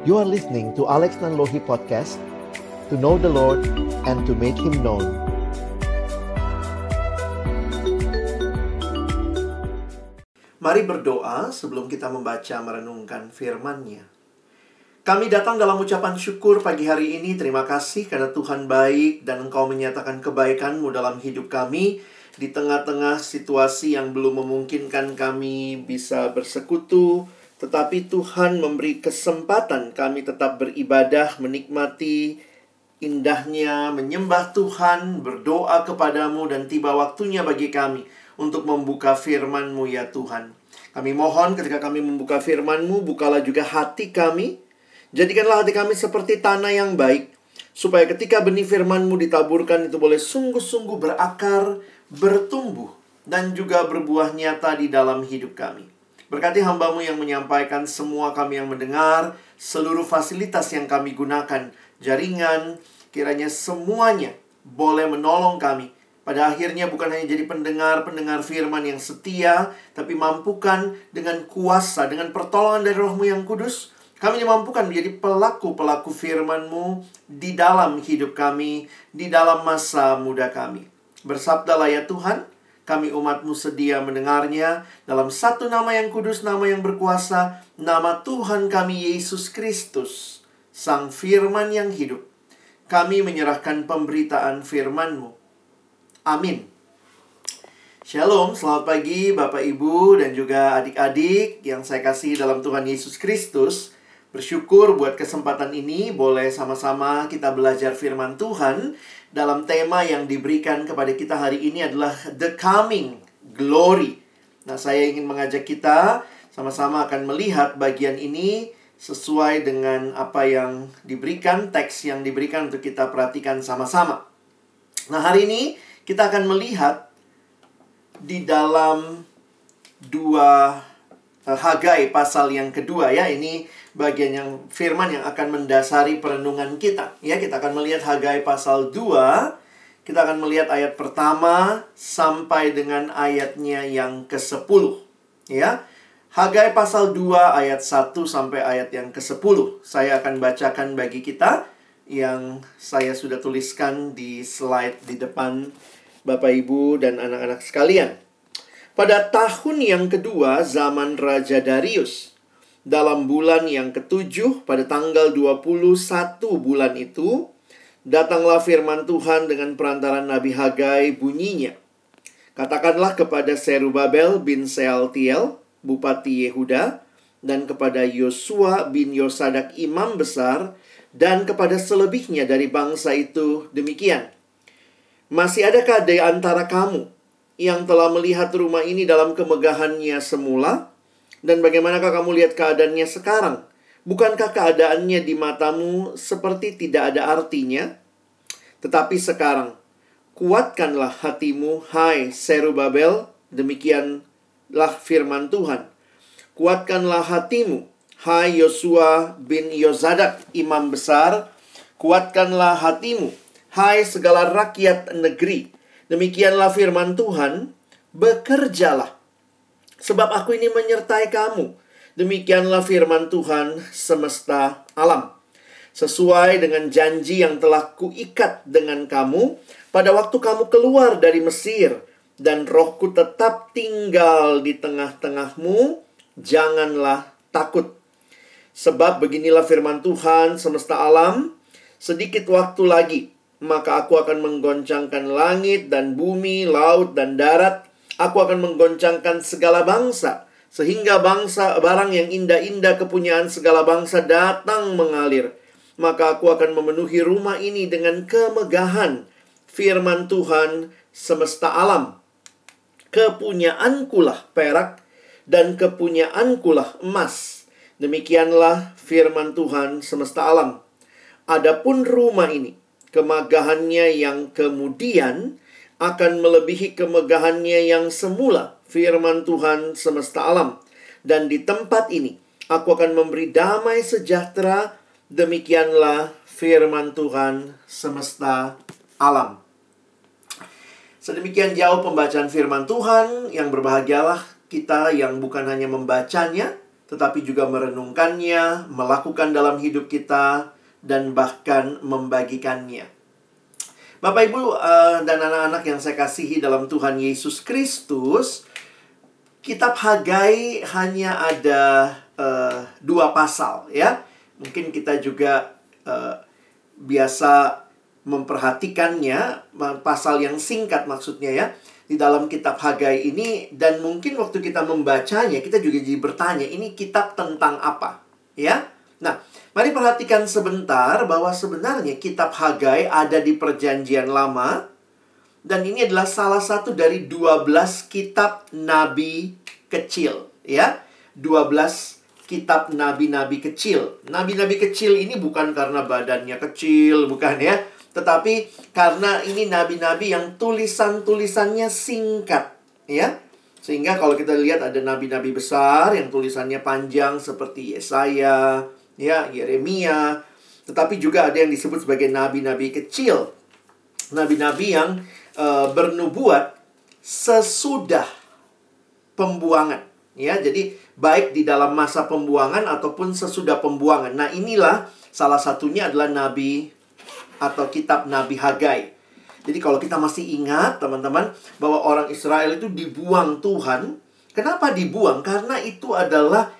You are listening to Alex Nanlohi Podcast To know the Lord and to make Him known Mari berdoa sebelum kita membaca merenungkan firman-Nya. Kami datang dalam ucapan syukur pagi hari ini. Terima kasih karena Tuhan baik dan Engkau menyatakan kebaikan-Mu dalam hidup kami di tengah-tengah situasi yang belum memungkinkan kami bisa bersekutu, tetapi Tuhan memberi kesempatan kami tetap beribadah, menikmati indahnya, menyembah Tuhan, berdoa kepadamu dan tiba waktunya bagi kami untuk membuka firman-Mu ya Tuhan. Kami mohon ketika kami membuka firman-Mu, bukalah juga hati kami, Jadikanlah hati kami seperti tanah yang baik, supaya ketika benih firman-Mu ditaburkan itu boleh sungguh-sungguh berakar, bertumbuh, dan juga berbuah nyata di dalam hidup kami. Berkati hambamu yang menyampaikan semua kami yang mendengar, seluruh fasilitas yang kami gunakan, jaringan, kiranya semuanya boleh menolong kami. Pada akhirnya bukan hanya jadi pendengar-pendengar firman yang setia, tapi mampukan dengan kuasa, dengan pertolongan dari rohmu yang kudus, kami dimampukan menjadi pelaku-pelaku firman-Mu di dalam hidup kami, di dalam masa muda kami. Bersabdalah ya Tuhan, kami umat-Mu sedia mendengarnya dalam satu nama yang kudus, nama yang berkuasa, nama Tuhan kami Yesus Kristus, Sang Firman yang hidup. Kami menyerahkan pemberitaan firman-Mu. Amin. Shalom, selamat pagi Bapak Ibu dan juga adik-adik yang saya kasih dalam Tuhan Yesus Kristus. Bersyukur buat kesempatan ini boleh sama-sama kita belajar firman Tuhan dalam tema yang diberikan kepada kita hari ini adalah The Coming Glory. Nah, saya ingin mengajak kita sama-sama akan melihat bagian ini sesuai dengan apa yang diberikan, teks yang diberikan untuk kita perhatikan sama-sama. Nah, hari ini kita akan melihat di dalam dua Hagai pasal yang kedua ya. Ini bagian yang firman yang akan mendasari perenungan kita. Ya, kita akan melihat Hagai pasal 2. Kita akan melihat ayat pertama sampai dengan ayatnya yang ke-10. Ya. Hagai pasal 2 ayat 1 sampai ayat yang ke-10. Saya akan bacakan bagi kita yang saya sudah tuliskan di slide di depan Bapak Ibu dan anak-anak sekalian. Pada tahun yang kedua zaman Raja Darius, dalam bulan yang ketujuh pada tanggal 21 bulan itu datanglah firman Tuhan dengan perantaran Nabi Hagai bunyinya. Katakanlah kepada Serubabel bin Sealtiel, bupati Yehuda, dan kepada Yosua bin Yosadak imam besar, dan kepada selebihnya dari bangsa itu demikian. Masih adakah di antara kamu yang telah melihat rumah ini dalam kemegahannya semula? Dan bagaimanakah kamu lihat keadaannya sekarang? Bukankah keadaannya di matamu seperti tidak ada artinya? Tetapi sekarang, kuatkanlah hatimu, hai Serubabel, demikianlah firman Tuhan. Kuatkanlah hatimu, hai Yosua bin Yozadak, imam besar. Kuatkanlah hatimu, hai segala rakyat negeri. Demikianlah firman Tuhan, bekerjalah Sebab aku ini menyertai kamu. Demikianlah firman Tuhan semesta alam. Sesuai dengan janji yang telah kuikat dengan kamu pada waktu kamu keluar dari Mesir dan rohku tetap tinggal di tengah-tengahmu, janganlah takut. Sebab beginilah firman Tuhan semesta alam, sedikit waktu lagi, maka aku akan menggoncangkan langit dan bumi, laut dan darat, Aku akan menggoncangkan segala bangsa, sehingga bangsa barang yang indah-indah kepunyaan segala bangsa datang mengalir. Maka aku akan memenuhi rumah ini dengan kemegahan firman Tuhan semesta alam. Kepunyaankulah perak dan kepunyaankulah emas. Demikianlah firman Tuhan semesta alam. Adapun rumah ini, kemegahannya yang kemudian akan melebihi kemegahannya yang semula, firman Tuhan semesta alam. Dan di tempat ini, aku akan memberi damai sejahtera, demikianlah firman Tuhan semesta alam. Sedemikian jauh pembacaan firman Tuhan, yang berbahagialah kita yang bukan hanya membacanya, tetapi juga merenungkannya, melakukan dalam hidup kita, dan bahkan membagikannya. Bapak, ibu, uh, dan anak-anak yang saya kasihi dalam Tuhan Yesus Kristus, Kitab Hagai hanya ada uh, dua pasal, ya. Mungkin kita juga uh, biasa memperhatikannya, pasal yang singkat maksudnya ya di dalam kitab Hagai ini dan mungkin waktu kita membacanya kita juga jadi bertanya ini kitab tentang apa ya nah mari perhatikan sebentar bahwa sebenarnya kitab Hagai ada di perjanjian lama dan ini adalah salah satu dari 12 kitab nabi kecil ya. 12 kitab nabi-nabi kecil. Nabi-nabi kecil ini bukan karena badannya kecil bukan ya. Tetapi karena ini nabi-nabi yang tulisan-tulisannya singkat, ya. Sehingga kalau kita lihat ada nabi-nabi besar yang tulisannya panjang seperti Yesaya, ya, Yeremia, tetapi juga ada yang disebut sebagai nabi-nabi kecil. Nabi-nabi yang uh, bernubuat sesudah pembuangan, ya. Jadi baik di dalam masa pembuangan ataupun sesudah pembuangan. Nah, inilah salah satunya adalah nabi atau kitab Nabi Hagai. Jadi kalau kita masih ingat teman-teman bahwa orang Israel itu dibuang Tuhan. Kenapa dibuang? Karena itu adalah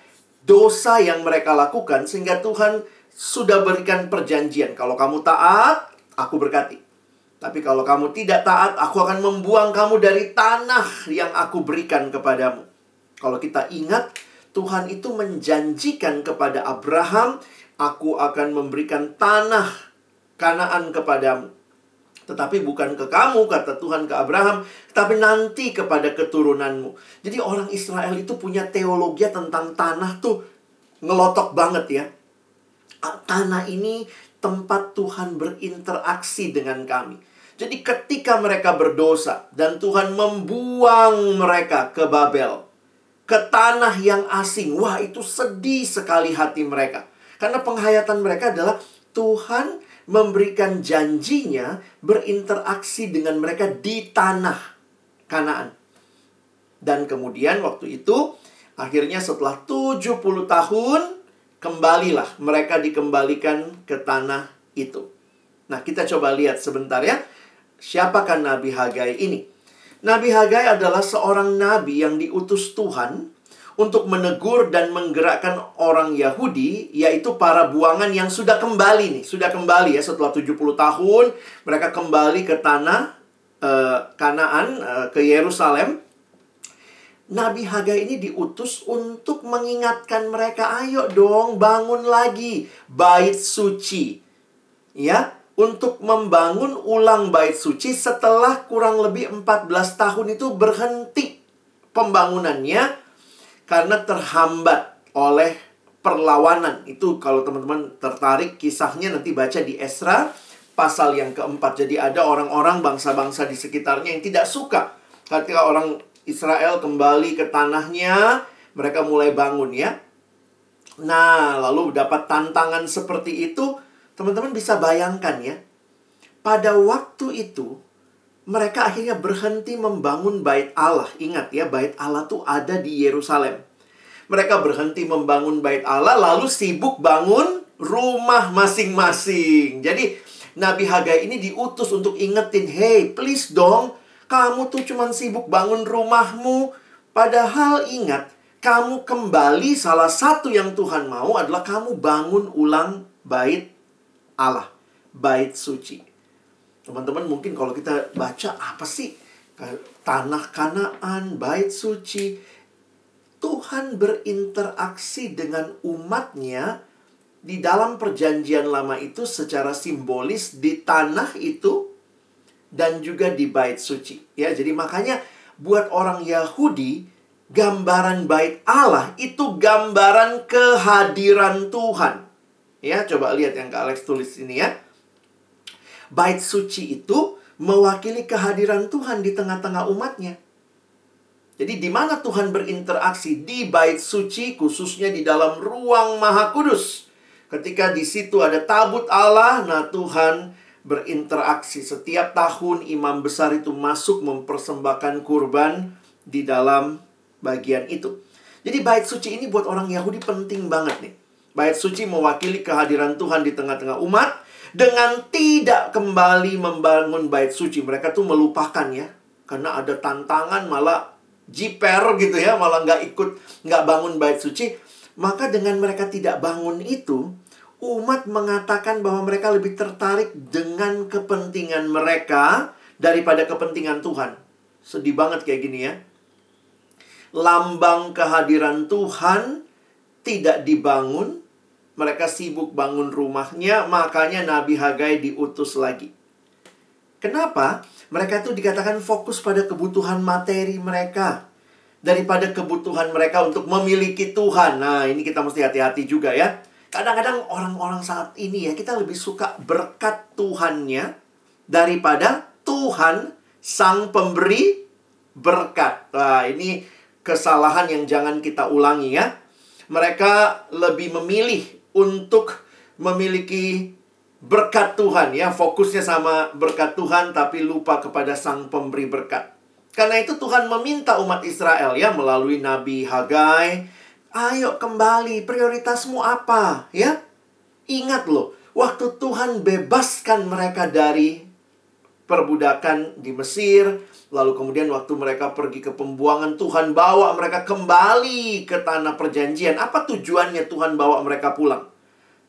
dosa yang mereka lakukan sehingga Tuhan sudah berikan perjanjian. Kalau kamu taat, aku berkati. Tapi kalau kamu tidak taat, aku akan membuang kamu dari tanah yang aku berikan kepadamu. Kalau kita ingat, Tuhan itu menjanjikan kepada Abraham, aku akan memberikan tanah Kanaan kepadamu. Tetapi bukan ke kamu, kata Tuhan ke Abraham, tapi nanti kepada keturunanmu. Jadi orang Israel itu punya teologi tentang tanah tuh ngelotok banget ya. Tanah ini tempat Tuhan berinteraksi dengan kami. Jadi ketika mereka berdosa dan Tuhan membuang mereka ke Babel, ke tanah yang asing, wah itu sedih sekali hati mereka. Karena penghayatan mereka adalah Tuhan memberikan janjinya berinteraksi dengan mereka di tanah Kanaan. Dan kemudian waktu itu akhirnya setelah 70 tahun kembalilah mereka dikembalikan ke tanah itu. Nah, kita coba lihat sebentar ya. Siapakah Nabi Hagai ini? Nabi Hagai adalah seorang nabi yang diutus Tuhan untuk menegur dan menggerakkan orang Yahudi, yaitu para buangan yang sudah kembali nih, sudah kembali ya setelah 70 tahun, mereka kembali ke tanah uh, Kanaan, uh, ke Yerusalem. Nabi Hagai ini diutus untuk mengingatkan mereka, ayo dong bangun lagi bait suci. Ya, untuk membangun ulang bait suci setelah kurang lebih 14 tahun itu berhenti pembangunannya karena terhambat oleh perlawanan. Itu kalau teman-teman tertarik kisahnya nanti baca di Esra pasal yang keempat. Jadi ada orang-orang bangsa-bangsa di sekitarnya yang tidak suka ketika orang Israel kembali ke tanahnya, mereka mulai bangun ya. Nah, lalu dapat tantangan seperti itu, teman-teman bisa bayangkan ya. Pada waktu itu, mereka akhirnya berhenti membangun bait Allah. Ingat ya, bait Allah tuh ada di Yerusalem. Mereka berhenti membangun bait Allah lalu sibuk bangun rumah masing-masing. Jadi Nabi Hagai ini diutus untuk ingetin, "Hey, please dong, kamu tuh cuman sibuk bangun rumahmu, padahal ingat, kamu kembali salah satu yang Tuhan mau adalah kamu bangun ulang bait Allah, bait suci." Teman-teman mungkin kalau kita baca apa sih tanah Kanaan, bait suci. Tuhan berinteraksi dengan umatnya di dalam perjanjian lama itu secara simbolis di tanah itu dan juga di bait suci. Ya, jadi makanya buat orang Yahudi gambaran bait Allah itu gambaran kehadiran Tuhan. Ya, coba lihat yang Kak Alex tulis ini ya bait suci itu mewakili kehadiran Tuhan di tengah-tengah umatnya. Jadi di mana Tuhan berinteraksi di bait suci khususnya di dalam ruang Maha Kudus. Ketika di situ ada tabut Allah, nah Tuhan berinteraksi setiap tahun imam besar itu masuk mempersembahkan kurban di dalam bagian itu. Jadi bait suci ini buat orang Yahudi penting banget nih. Bait suci mewakili kehadiran Tuhan di tengah-tengah umat dengan tidak kembali membangun bait suci. Mereka tuh melupakan ya. Karena ada tantangan malah jiper gitu ya, malah nggak ikut, nggak bangun bait suci. Maka dengan mereka tidak bangun itu, umat mengatakan bahwa mereka lebih tertarik dengan kepentingan mereka daripada kepentingan Tuhan. Sedih banget kayak gini ya. Lambang kehadiran Tuhan tidak dibangun, mereka sibuk bangun rumahnya, makanya Nabi Hagai diutus lagi. Kenapa? Mereka itu dikatakan fokus pada kebutuhan materi mereka daripada kebutuhan mereka untuk memiliki Tuhan. Nah, ini kita mesti hati-hati juga ya. Kadang-kadang orang-orang saat ini ya, kita lebih suka berkat Tuhannya daripada Tuhan sang pemberi berkat. Nah, ini kesalahan yang jangan kita ulangi ya. Mereka lebih memilih untuk memiliki berkat Tuhan ya, fokusnya sama berkat Tuhan tapi lupa kepada sang pemberi berkat. Karena itu Tuhan meminta umat Israel ya melalui Nabi Hagai, ayo kembali, prioritasmu apa? Ya. Ingat loh, waktu Tuhan bebaskan mereka dari perbudakan di Mesir, lalu kemudian waktu mereka pergi ke pembuangan Tuhan bawa mereka kembali ke tanah perjanjian. Apa tujuannya Tuhan bawa mereka pulang?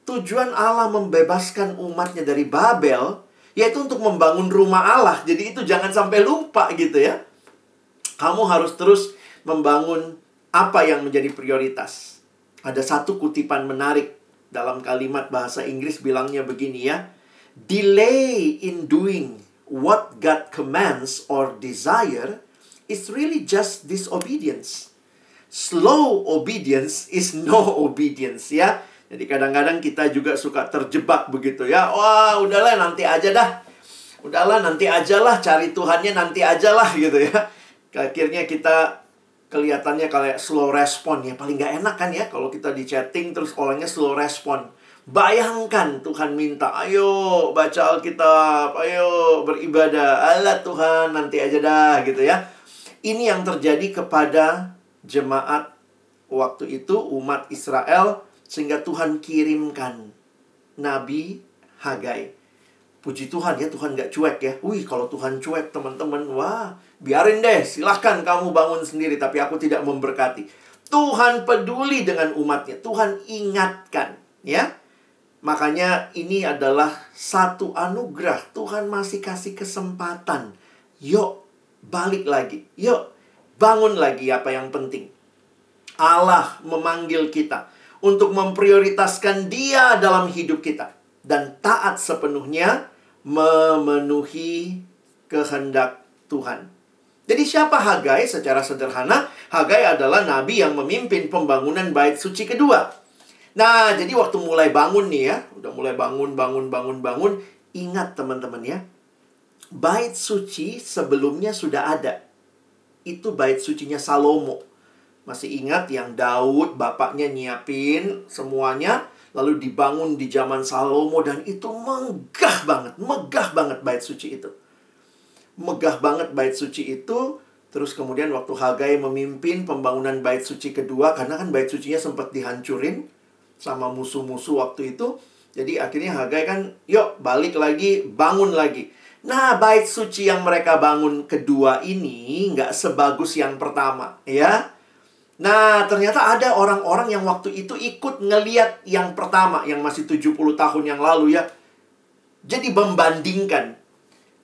Tujuan Allah membebaskan umatnya dari Babel yaitu untuk membangun rumah Allah. Jadi itu jangan sampai lupa gitu ya. Kamu harus terus membangun apa yang menjadi prioritas. Ada satu kutipan menarik dalam kalimat bahasa Inggris bilangnya begini ya. Delay in doing what God commands or desire is really just disobedience. Slow obedience is no obedience ya. Jadi kadang-kadang kita juga suka terjebak begitu ya. Wah, udahlah nanti aja dah. Udahlah nanti aja lah cari Tuhannya nanti aja lah gitu ya. Akhirnya kita kelihatannya kayak slow respon ya. Paling nggak enak kan ya kalau kita di chatting terus orangnya slow respon. Bayangkan Tuhan minta, ayo baca Alkitab, ayo beribadah. Allah Tuhan nanti aja dah gitu ya. Ini yang terjadi kepada jemaat waktu itu umat Israel sehingga Tuhan kirimkan Nabi Hagai. Puji Tuhan ya, Tuhan gak cuek ya. Wih, kalau Tuhan cuek teman-teman, wah, biarin deh, silahkan kamu bangun sendiri, tapi aku tidak memberkati. Tuhan peduli dengan umatnya, Tuhan ingatkan, ya. Makanya ini adalah satu anugerah. Tuhan masih kasih kesempatan. Yuk, balik lagi. Yuk, bangun lagi apa yang penting. Allah memanggil kita untuk memprioritaskan Dia dalam hidup kita dan taat sepenuhnya memenuhi kehendak Tuhan. Jadi siapa Hagai? Secara sederhana, Hagai adalah nabi yang memimpin pembangunan bait suci kedua. Nah, jadi waktu mulai bangun nih ya, udah mulai bangun, bangun, bangun, bangun, ingat teman-teman ya, bait suci sebelumnya sudah ada. Itu bait sucinya Salomo. Masih ingat yang Daud bapaknya nyiapin semuanya lalu dibangun di zaman Salomo dan itu megah banget, megah banget bait suci itu. Megah banget bait suci itu. Terus kemudian waktu Hagai memimpin pembangunan bait suci kedua karena kan bait sucinya sempat dihancurin sama musuh-musuh waktu itu. Jadi akhirnya Hagai kan, yuk balik lagi, bangun lagi. Nah, bait suci yang mereka bangun kedua ini nggak sebagus yang pertama, ya. Nah, ternyata ada orang-orang yang waktu itu ikut ngeliat yang pertama, yang masih 70 tahun yang lalu ya. Jadi membandingkan.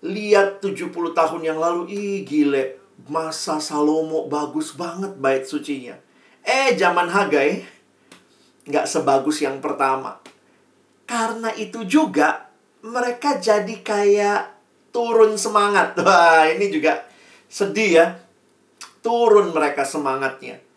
Lihat 70 tahun yang lalu, ih gile, masa Salomo bagus banget bait sucinya. Eh, zaman Hagai, nggak sebagus yang pertama. Karena itu juga, mereka jadi kayak turun semangat. Wah, ini juga sedih ya. Turun mereka semangatnya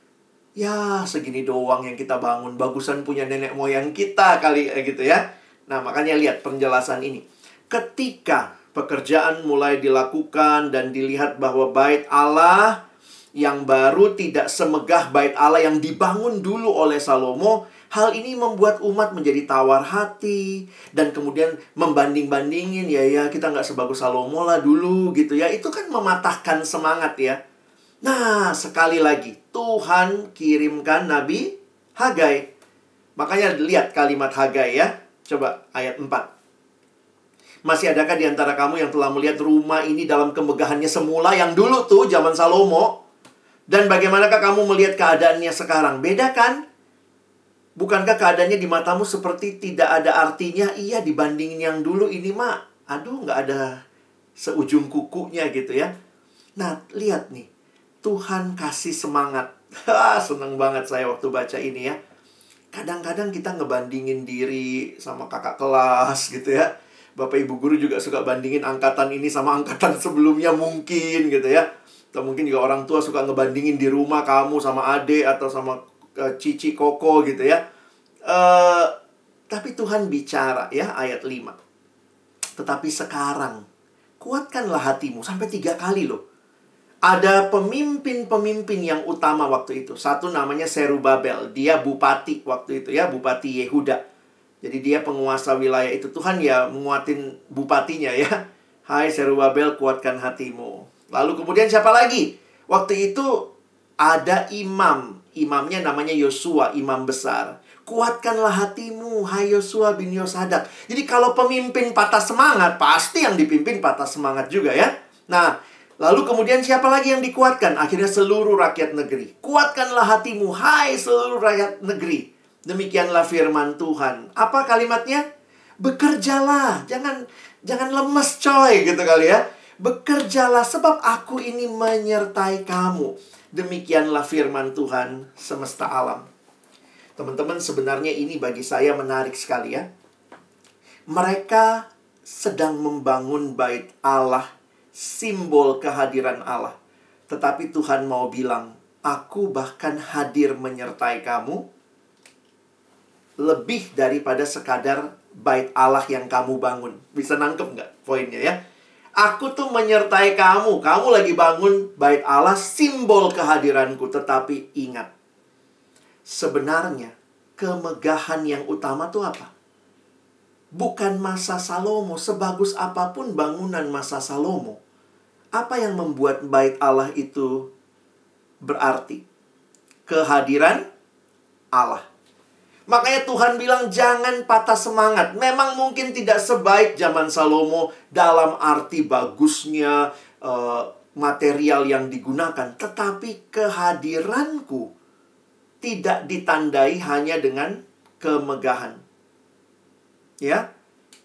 ya segini doang yang kita bangun bagusan punya nenek moyang kita kali eh, gitu ya nah makanya lihat penjelasan ini ketika pekerjaan mulai dilakukan dan dilihat bahwa bait Allah yang baru tidak semegah bait Allah yang dibangun dulu oleh Salomo Hal ini membuat umat menjadi tawar hati dan kemudian membanding-bandingin ya ya kita nggak sebagus Salomo lah dulu gitu ya. Itu kan mematahkan semangat ya. Nah, sekali lagi, Tuhan kirimkan Nabi Hagai. Makanya lihat kalimat Hagai ya. Coba ayat 4. Masih adakah di antara kamu yang telah melihat rumah ini dalam kemegahannya semula yang dulu tuh zaman Salomo? Dan bagaimanakah kamu melihat keadaannya sekarang? Beda kan? Bukankah keadaannya di matamu seperti tidak ada artinya? Iya dibandingin yang dulu ini mah, aduh nggak ada seujung kukunya gitu ya. Nah, lihat nih. Tuhan kasih semangat. Seneng banget saya waktu baca ini ya. Kadang-kadang kita ngebandingin diri sama kakak kelas gitu ya. Bapak ibu guru juga suka bandingin angkatan ini sama angkatan sebelumnya mungkin gitu ya. Atau mungkin juga orang tua suka ngebandingin di rumah kamu sama ade atau sama uh, cici koko gitu ya. Uh, tapi Tuhan bicara ya ayat 5. Tetapi sekarang kuatkanlah hatimu sampai tiga kali loh ada pemimpin-pemimpin yang utama waktu itu. Satu namanya Serubabel, dia bupati waktu itu ya, bupati Yehuda. Jadi dia penguasa wilayah itu. Tuhan ya menguatin bupatinya ya. Hai Serubabel, kuatkan hatimu. Lalu kemudian siapa lagi? Waktu itu ada imam. Imamnya namanya Yosua, imam besar. Kuatkanlah hatimu, hai Yosua bin Yosadak. Jadi kalau pemimpin patah semangat, pasti yang dipimpin patah semangat juga ya. Nah, Lalu kemudian siapa lagi yang dikuatkan? Akhirnya seluruh rakyat negeri. Kuatkanlah hatimu, hai seluruh rakyat negeri. Demikianlah firman Tuhan. Apa kalimatnya? Bekerjalah, jangan jangan lemes coy gitu kali ya. Bekerjalah sebab aku ini menyertai kamu. Demikianlah firman Tuhan semesta alam. Teman-teman, sebenarnya ini bagi saya menarik sekali ya. Mereka sedang membangun bait Allah simbol kehadiran Allah. Tetapi Tuhan mau bilang, aku bahkan hadir menyertai kamu lebih daripada sekadar bait Allah yang kamu bangun. Bisa nangkep nggak poinnya ya? Aku tuh menyertai kamu. Kamu lagi bangun bait Allah simbol kehadiranku. Tetapi ingat, sebenarnya kemegahan yang utama tuh apa? Bukan masa Salomo, sebagus apa pun bangunan masa Salomo. Apa yang membuat bait Allah itu berarti? Kehadiran Allah. Makanya Tuhan bilang jangan patah semangat. Memang mungkin tidak sebaik zaman Salomo dalam arti bagusnya uh, material yang digunakan, tetapi kehadiranku tidak ditandai hanya dengan kemegahan Ya.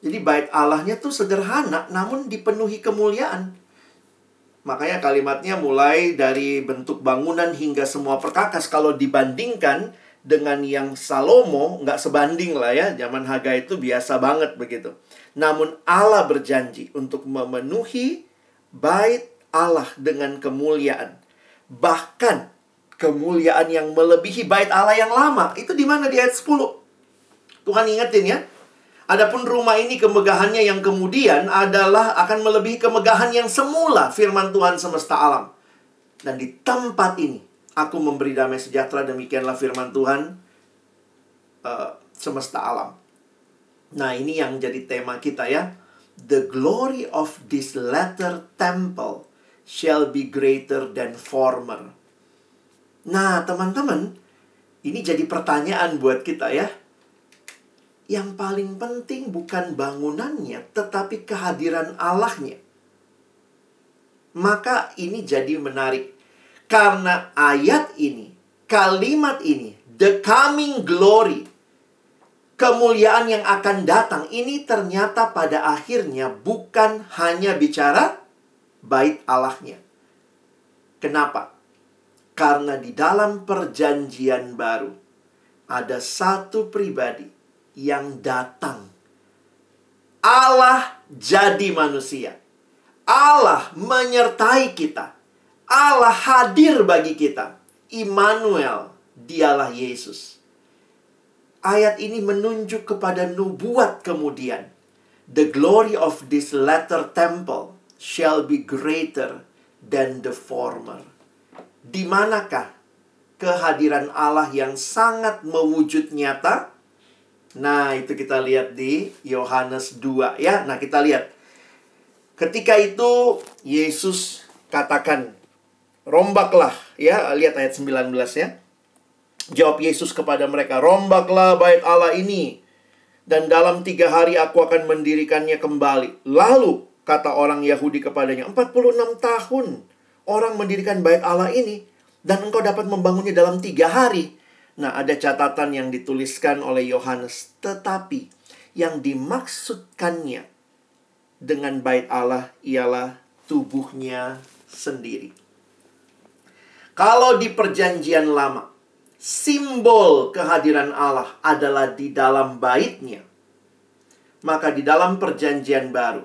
Jadi bait Allahnya tuh sederhana namun dipenuhi kemuliaan. Makanya kalimatnya mulai dari bentuk bangunan hingga semua perkakas. Kalau dibandingkan dengan yang Salomo, nggak sebanding lah ya. Zaman Haga itu biasa banget begitu. Namun Allah berjanji untuk memenuhi bait Allah dengan kemuliaan. Bahkan kemuliaan yang melebihi bait Allah yang lama. Itu di mana di ayat 10. Tuhan ingetin ya. Adapun rumah ini kemegahannya yang kemudian adalah akan melebihi kemegahan yang semula firman Tuhan semesta alam. Dan di tempat ini aku memberi damai sejahtera demikianlah firman Tuhan uh, semesta alam. Nah, ini yang jadi tema kita ya. The glory of this latter temple shall be greater than former. Nah, teman-teman, ini jadi pertanyaan buat kita ya yang paling penting bukan bangunannya, tetapi kehadiran Allahnya. Maka ini jadi menarik. Karena ayat ini, kalimat ini, the coming glory, kemuliaan yang akan datang, ini ternyata pada akhirnya bukan hanya bicara bait Allahnya. Kenapa? Karena di dalam perjanjian baru, ada satu pribadi yang datang. Allah jadi manusia. Allah menyertai kita. Allah hadir bagi kita. Immanuel, dialah Yesus. Ayat ini menunjuk kepada nubuat kemudian. The glory of this latter temple shall be greater than the former. Di manakah kehadiran Allah yang sangat mewujud nyata? Nah, itu kita lihat di Yohanes 2 ya. Nah, kita lihat. Ketika itu Yesus katakan rombaklah ya, lihat ayat 19 ya. Jawab Yesus kepada mereka, rombaklah bait Allah ini dan dalam tiga hari aku akan mendirikannya kembali. Lalu kata orang Yahudi kepadanya, 46 tahun orang mendirikan bait Allah ini dan engkau dapat membangunnya dalam tiga hari. Nah, ada catatan yang dituliskan oleh Yohanes. Tetapi yang dimaksudkannya dengan bait Allah ialah tubuhnya sendiri. Kalau di perjanjian lama, simbol kehadiran Allah adalah di dalam baitnya. Maka di dalam perjanjian baru,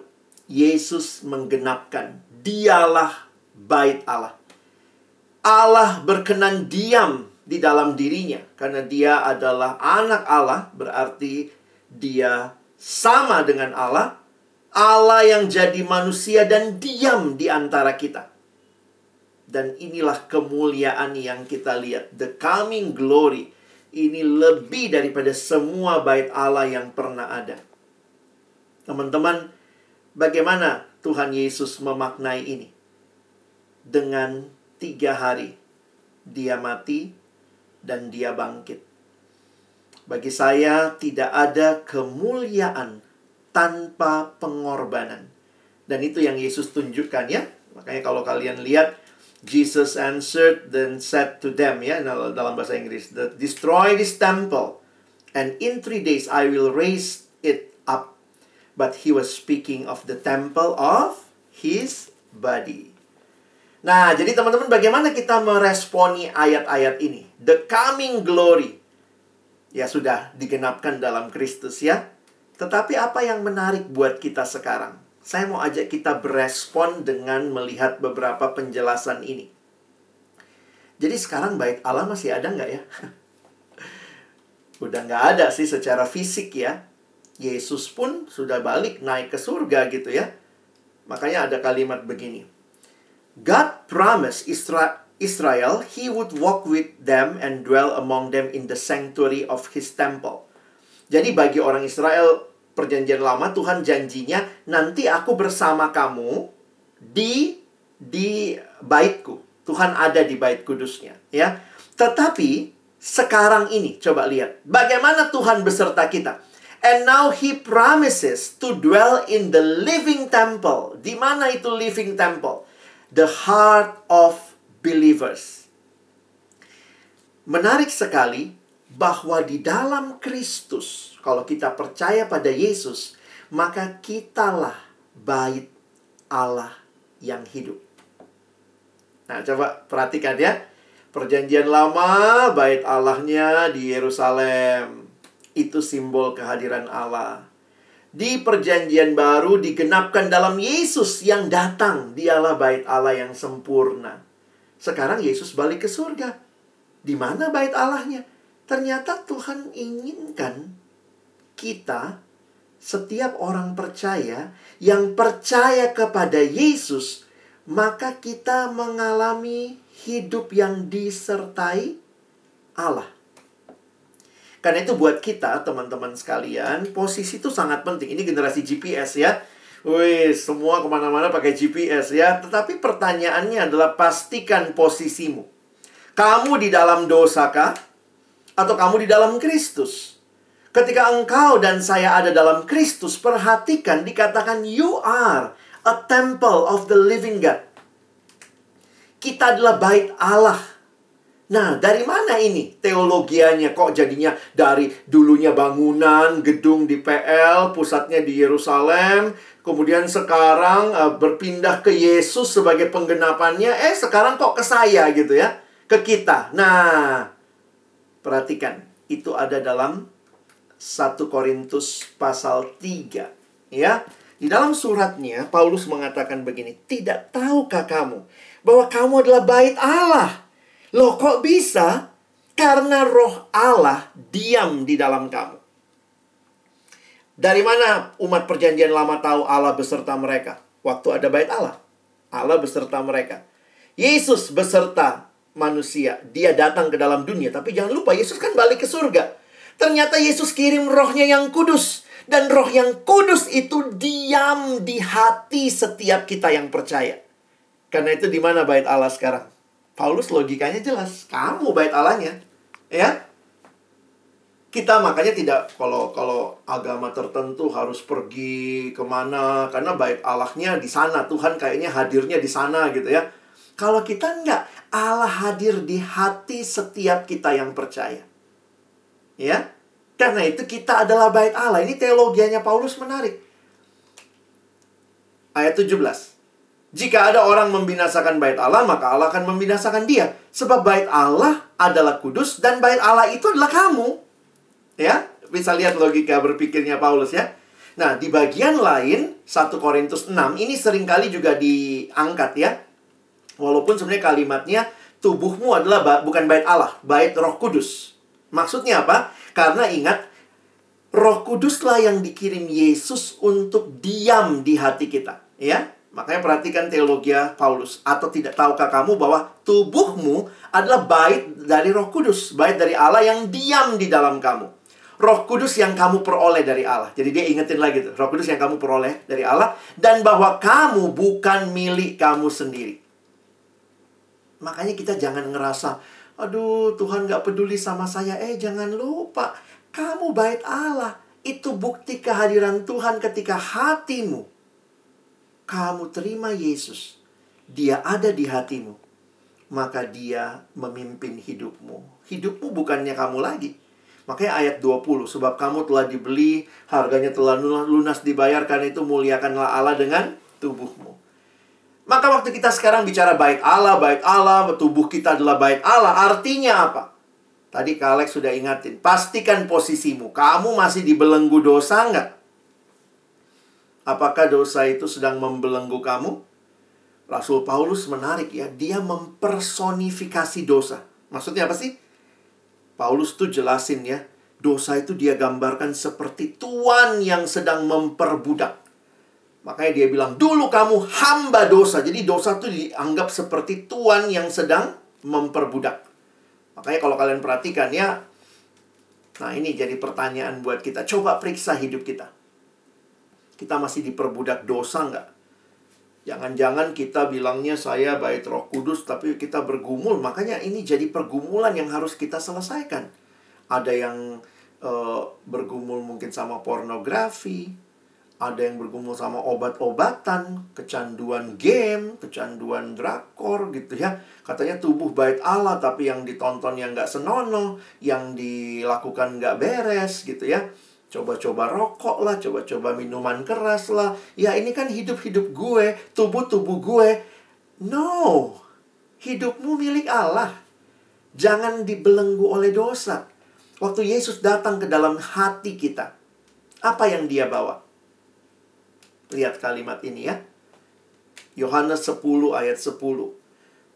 Yesus menggenapkan, dialah bait Allah. Allah berkenan diam di dalam dirinya. Karena dia adalah anak Allah berarti dia sama dengan Allah. Allah yang jadi manusia dan diam di antara kita. Dan inilah kemuliaan yang kita lihat. The coming glory. Ini lebih daripada semua bait Allah yang pernah ada. Teman-teman bagaimana Tuhan Yesus memaknai ini? Dengan tiga hari dia mati dan dia bangkit. Bagi saya tidak ada kemuliaan tanpa pengorbanan. Dan itu yang Yesus tunjukkan ya. Makanya kalau kalian lihat Jesus answered then said to them ya dalam bahasa Inggris, destroy this temple and in three days I will raise it up. But he was speaking of the temple of his body. Nah, jadi teman-teman bagaimana kita meresponi ayat-ayat ini? The coming glory. Ya sudah digenapkan dalam Kristus ya. Tetapi apa yang menarik buat kita sekarang? Saya mau ajak kita berespon dengan melihat beberapa penjelasan ini. Jadi sekarang baik Allah masih ada nggak ya? Udah nggak ada sih secara fisik ya. Yesus pun sudah balik naik ke surga gitu ya. Makanya ada kalimat begini. God promised Isra Israel he would walk with them and dwell among them in the sanctuary of his temple. Jadi bagi orang Israel perjanjian lama Tuhan janjinya nanti aku bersama kamu di di baitku. Tuhan ada di bait kudusnya, ya. Tetapi sekarang ini coba lihat bagaimana Tuhan beserta kita. And now he promises to dwell in the living temple. Di mana itu living temple? The heart of believers. Menarik sekali bahwa di dalam Kristus, kalau kita percaya pada Yesus, maka kitalah bait Allah yang hidup. Nah, coba perhatikan ya. Perjanjian lama, bait Allahnya di Yerusalem. Itu simbol kehadiran Allah di perjanjian baru digenapkan dalam Yesus yang datang. Dialah bait Allah yang sempurna. Sekarang Yesus balik ke surga. Di mana bait Allahnya? Ternyata Tuhan inginkan kita setiap orang percaya yang percaya kepada Yesus, maka kita mengalami hidup yang disertai Allah. Karena itu buat kita, teman-teman sekalian, posisi itu sangat penting. Ini generasi GPS ya. Wih, semua ke mana-mana pakai GPS ya. Tetapi pertanyaannya adalah pastikan posisimu. Kamu di dalam dosa kah? Atau kamu di dalam Kristus? Ketika engkau dan saya ada dalam Kristus, perhatikan dikatakan you are a temple of the living God. Kita adalah bait Allah Nah, dari mana ini teologianya? Kok jadinya dari dulunya bangunan, gedung di PL, pusatnya di Yerusalem, kemudian sekarang uh, berpindah ke Yesus sebagai penggenapannya, eh sekarang kok ke saya gitu ya, ke kita. Nah, perhatikan, itu ada dalam 1 Korintus pasal 3, ya. Di dalam suratnya, Paulus mengatakan begini, Tidak tahukah kamu bahwa kamu adalah bait Allah Loh kok bisa? Karena roh Allah diam di dalam kamu. Dari mana umat perjanjian lama tahu Allah beserta mereka? Waktu ada bait Allah. Allah beserta mereka. Yesus beserta manusia. Dia datang ke dalam dunia. Tapi jangan lupa, Yesus kan balik ke surga. Ternyata Yesus kirim rohnya yang kudus. Dan roh yang kudus itu diam di hati setiap kita yang percaya. Karena itu di mana bait Allah sekarang? Paulus logikanya jelas. Kamu bait Allahnya. Ya. Kita makanya tidak kalau kalau agama tertentu harus pergi ke mana karena bait Allahnya di sana Tuhan kayaknya hadirnya di sana gitu ya. Kalau kita enggak, Allah hadir di hati setiap kita yang percaya. Ya. Karena itu kita adalah bait Allah. Ini teologianya Paulus menarik. Ayat 17. Jika ada orang membinasakan bait Allah, maka Allah akan membinasakan dia. Sebab bait Allah adalah kudus dan bait Allah itu adalah kamu. Ya, bisa lihat logika berpikirnya Paulus ya. Nah, di bagian lain 1 Korintus 6 ini sering kali juga diangkat ya. Walaupun sebenarnya kalimatnya tubuhmu adalah bukan bait Allah, bait Roh Kudus. Maksudnya apa? Karena ingat Roh Kuduslah yang dikirim Yesus untuk diam di hati kita, ya. Makanya perhatikan teologi Paulus. Atau tidak tahukah kamu bahwa tubuhmu adalah bait dari roh kudus. Bait dari Allah yang diam di dalam kamu. Roh kudus yang kamu peroleh dari Allah. Jadi dia ingetin lagi tuh. Roh kudus yang kamu peroleh dari Allah. Dan bahwa kamu bukan milik kamu sendiri. Makanya kita jangan ngerasa, aduh Tuhan gak peduli sama saya. Eh jangan lupa, kamu bait Allah. Itu bukti kehadiran Tuhan ketika hatimu kamu terima Yesus, Dia ada di hatimu, maka Dia memimpin hidupmu. Hidupmu bukannya kamu lagi. Makanya ayat 20, sebab kamu telah dibeli, harganya telah lunas dibayar, karena itu muliakanlah Allah dengan tubuhmu. Maka waktu kita sekarang bicara baik Allah, baik Allah, tubuh kita adalah baik Allah, artinya apa? Tadi Kak Alex sudah ingatin, pastikan posisimu. Kamu masih dibelenggu dosa nggak? Apakah dosa itu sedang membelenggu kamu? Rasul Paulus menarik ya, dia mempersonifikasi dosa. Maksudnya apa sih? Paulus tuh jelasin ya, dosa itu dia gambarkan seperti tuan yang sedang memperbudak. Makanya dia bilang, dulu kamu hamba dosa. Jadi dosa itu dianggap seperti tuan yang sedang memperbudak. Makanya kalau kalian perhatikan ya, nah ini jadi pertanyaan buat kita. Coba periksa hidup kita kita masih diperbudak dosa nggak? Jangan-jangan kita bilangnya saya baik roh kudus, tapi kita bergumul. Makanya ini jadi pergumulan yang harus kita selesaikan. Ada yang uh, bergumul mungkin sama pornografi, ada yang bergumul sama obat-obatan, kecanduan game, kecanduan drakor gitu ya. Katanya tubuh baik Allah, tapi yang ditonton yang nggak senonoh, yang dilakukan nggak beres gitu ya coba-coba rokok lah, coba-coba minuman keras lah. Ya ini kan hidup-hidup gue, tubuh-tubuh gue. No, hidupmu milik Allah. Jangan dibelenggu oleh dosa. Waktu Yesus datang ke dalam hati kita, apa yang dia bawa? Lihat kalimat ini ya. Yohanes 10 ayat 10.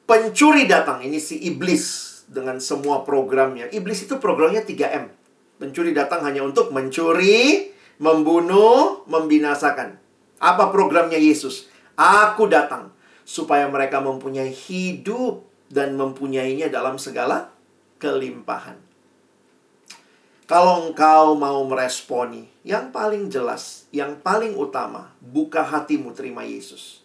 Pencuri datang, ini si iblis dengan semua programnya. Iblis itu programnya 3M. Pencuri datang hanya untuk mencuri, membunuh, membinasakan. Apa programnya Yesus? Aku datang supaya mereka mempunyai hidup dan mempunyainya dalam segala kelimpahan. Kalau engkau mau meresponi, yang paling jelas, yang paling utama, buka hatimu terima Yesus.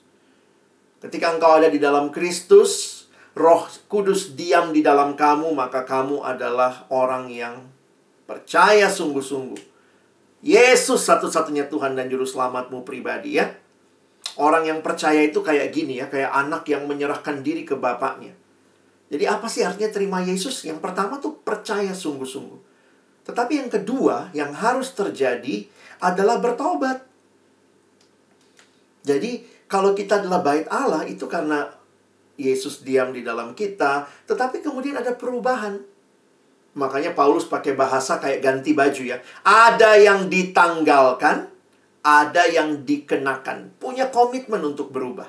Ketika engkau ada di dalam Kristus, Roh Kudus diam di dalam kamu, maka kamu adalah orang yang Percaya sungguh-sungguh. Yesus satu-satunya Tuhan dan Juru Selamatmu pribadi ya. Orang yang percaya itu kayak gini ya, kayak anak yang menyerahkan diri ke bapaknya. Jadi apa sih artinya terima Yesus? Yang pertama tuh percaya sungguh-sungguh. Tetapi yang kedua yang harus terjadi adalah bertobat. Jadi kalau kita adalah bait Allah itu karena Yesus diam di dalam kita, tetapi kemudian ada perubahan. Makanya Paulus pakai bahasa kayak ganti baju ya. Ada yang ditanggalkan, ada yang dikenakan. Punya komitmen untuk berubah.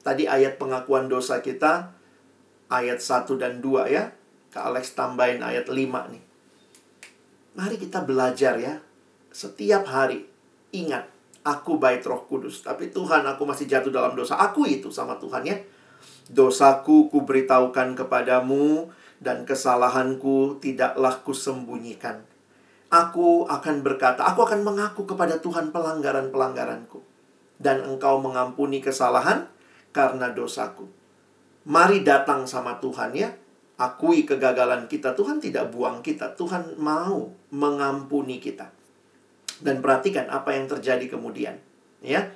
Tadi ayat pengakuan dosa kita, ayat 1 dan 2 ya. Kak Alex tambahin ayat 5 nih. Mari kita belajar ya. Setiap hari, ingat, aku baik roh kudus. Tapi Tuhan, aku masih jatuh dalam dosa. Aku itu sama Tuhan ya. Dosaku kuberitahukan kepadamu, dan kesalahanku tidaklah kusembunyikan. Aku akan berkata, aku akan mengaku kepada Tuhan pelanggaran-pelanggaranku. Dan engkau mengampuni kesalahan karena dosaku. Mari datang sama Tuhan ya. Akui kegagalan kita. Tuhan tidak buang kita. Tuhan mau mengampuni kita. Dan perhatikan apa yang terjadi kemudian. Ya.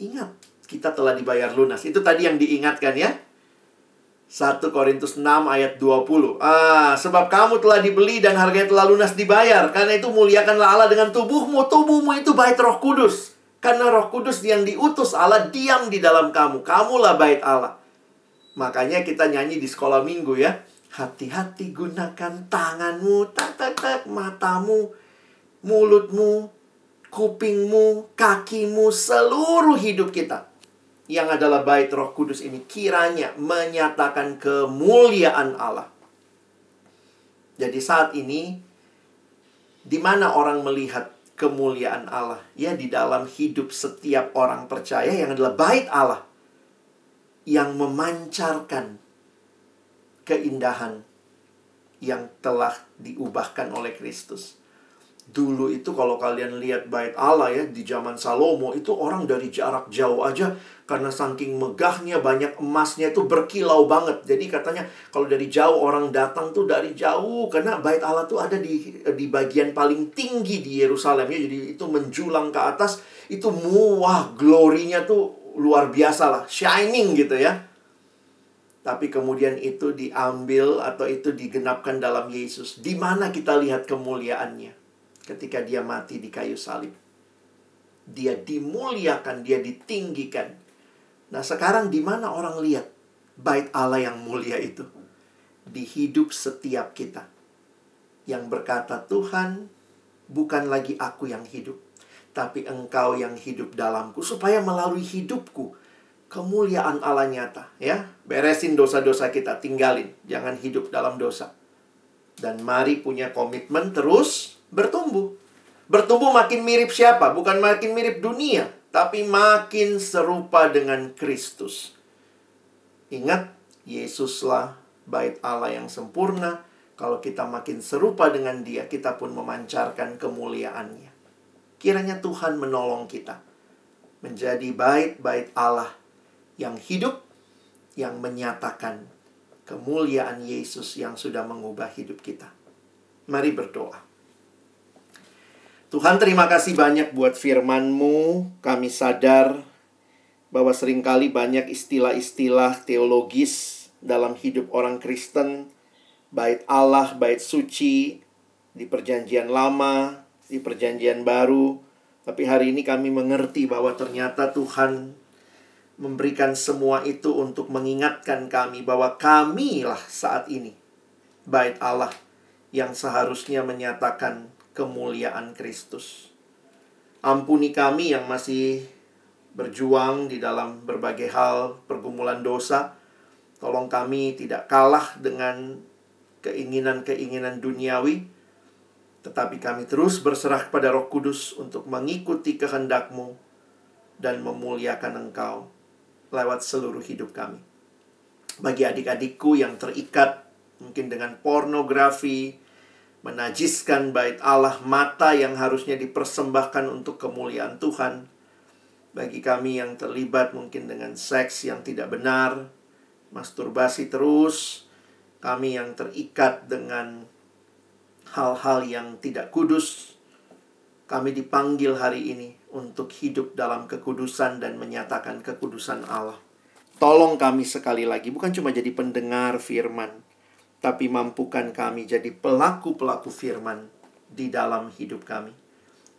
Ingat, kita telah dibayar lunas. Itu tadi yang diingatkan ya. 1 Korintus 6 ayat 20. Ah, sebab kamu telah dibeli dan harganya telah lunas dibayar. Karena itu muliakanlah Allah dengan tubuhmu. Tubuhmu itu bait roh kudus. Karena roh kudus yang diutus Allah diam di dalam kamu. Kamulah bait Allah. Makanya kita nyanyi di sekolah minggu ya. Hati-hati gunakan tanganmu, tak tak tak matamu, mulutmu, kupingmu, kakimu, seluruh hidup kita. Yang adalah bait roh kudus ini kiranya menyatakan kemuliaan Allah. Jadi saat ini, di mana orang melihat kemuliaan Allah? Ya, di dalam hidup setiap orang percaya yang adalah bait Allah yang memancarkan keindahan yang telah diubahkan oleh Kristus. Dulu itu kalau kalian lihat bait Allah ya di zaman Salomo itu orang dari jarak jauh aja karena saking megahnya banyak emasnya itu berkilau banget. Jadi katanya kalau dari jauh orang datang tuh dari jauh karena bait Allah tuh ada di di bagian paling tinggi di Yerusalem ya. Jadi itu menjulang ke atas itu muah glorinya tuh luar biasa lah, shining gitu ya. Tapi kemudian itu diambil atau itu digenapkan dalam Yesus. Di mana kita lihat kemuliaannya ketika dia mati di kayu salib. Dia dimuliakan, dia ditinggikan. Nah, sekarang di mana orang lihat bait Allah yang mulia itu? Di hidup setiap kita. Yang berkata, "Tuhan, bukan lagi aku yang hidup, tapi engkau yang hidup dalamku supaya melalui hidupku kemuliaan Allah nyata ya beresin dosa-dosa kita tinggalin jangan hidup dalam dosa dan mari punya komitmen terus bertumbuh. Bertumbuh makin mirip siapa? Bukan makin mirip dunia tapi makin serupa dengan Kristus. Ingat Yesuslah bait Allah yang sempurna. Kalau kita makin serupa dengan dia kita pun memancarkan kemuliaannya. Kiranya Tuhan menolong kita menjadi bait-bait Allah yang hidup, yang menyatakan kemuliaan Yesus yang sudah mengubah hidup kita. Mari berdoa. Tuhan terima kasih banyak buat firman-Mu. Kami sadar bahwa sering kali banyak istilah-istilah teologis dalam hidup orang Kristen. Bait Allah, bait suci di perjanjian lama, di Perjanjian Baru, tapi hari ini kami mengerti bahwa ternyata Tuhan memberikan semua itu untuk mengingatkan kami bahwa kamilah saat ini bait Allah yang seharusnya menyatakan kemuliaan Kristus. Ampuni kami yang masih berjuang di dalam berbagai hal pergumulan dosa. Tolong kami tidak kalah dengan keinginan-keinginan duniawi, tetapi kami terus berserah kepada Roh Kudus untuk mengikuti kehendakmu dan memuliakan Engkau lewat seluruh hidup kami. Bagi adik-adikku yang terikat mungkin dengan pornografi, menajiskan bait Allah, mata yang harusnya dipersembahkan untuk kemuliaan Tuhan. Bagi kami yang terlibat mungkin dengan seks yang tidak benar, masturbasi terus, kami yang terikat dengan hal-hal yang tidak kudus, kami dipanggil hari ini untuk hidup dalam kekudusan dan menyatakan kekudusan Allah. Tolong kami sekali lagi, bukan cuma jadi pendengar firman, tapi mampukan kami jadi pelaku-pelaku firman di dalam hidup kami.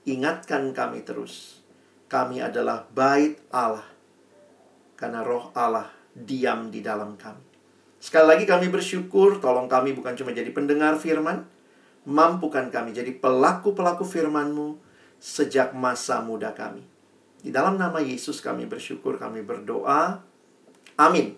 Ingatkan kami terus, kami adalah bait Allah, karena roh Allah diam di dalam kami. Sekali lagi kami bersyukur, tolong kami bukan cuma jadi pendengar firman, Mampukan kami jadi pelaku-pelaku firman-Mu sejak masa muda kami. Di dalam nama Yesus kami bersyukur, kami berdoa. Amin.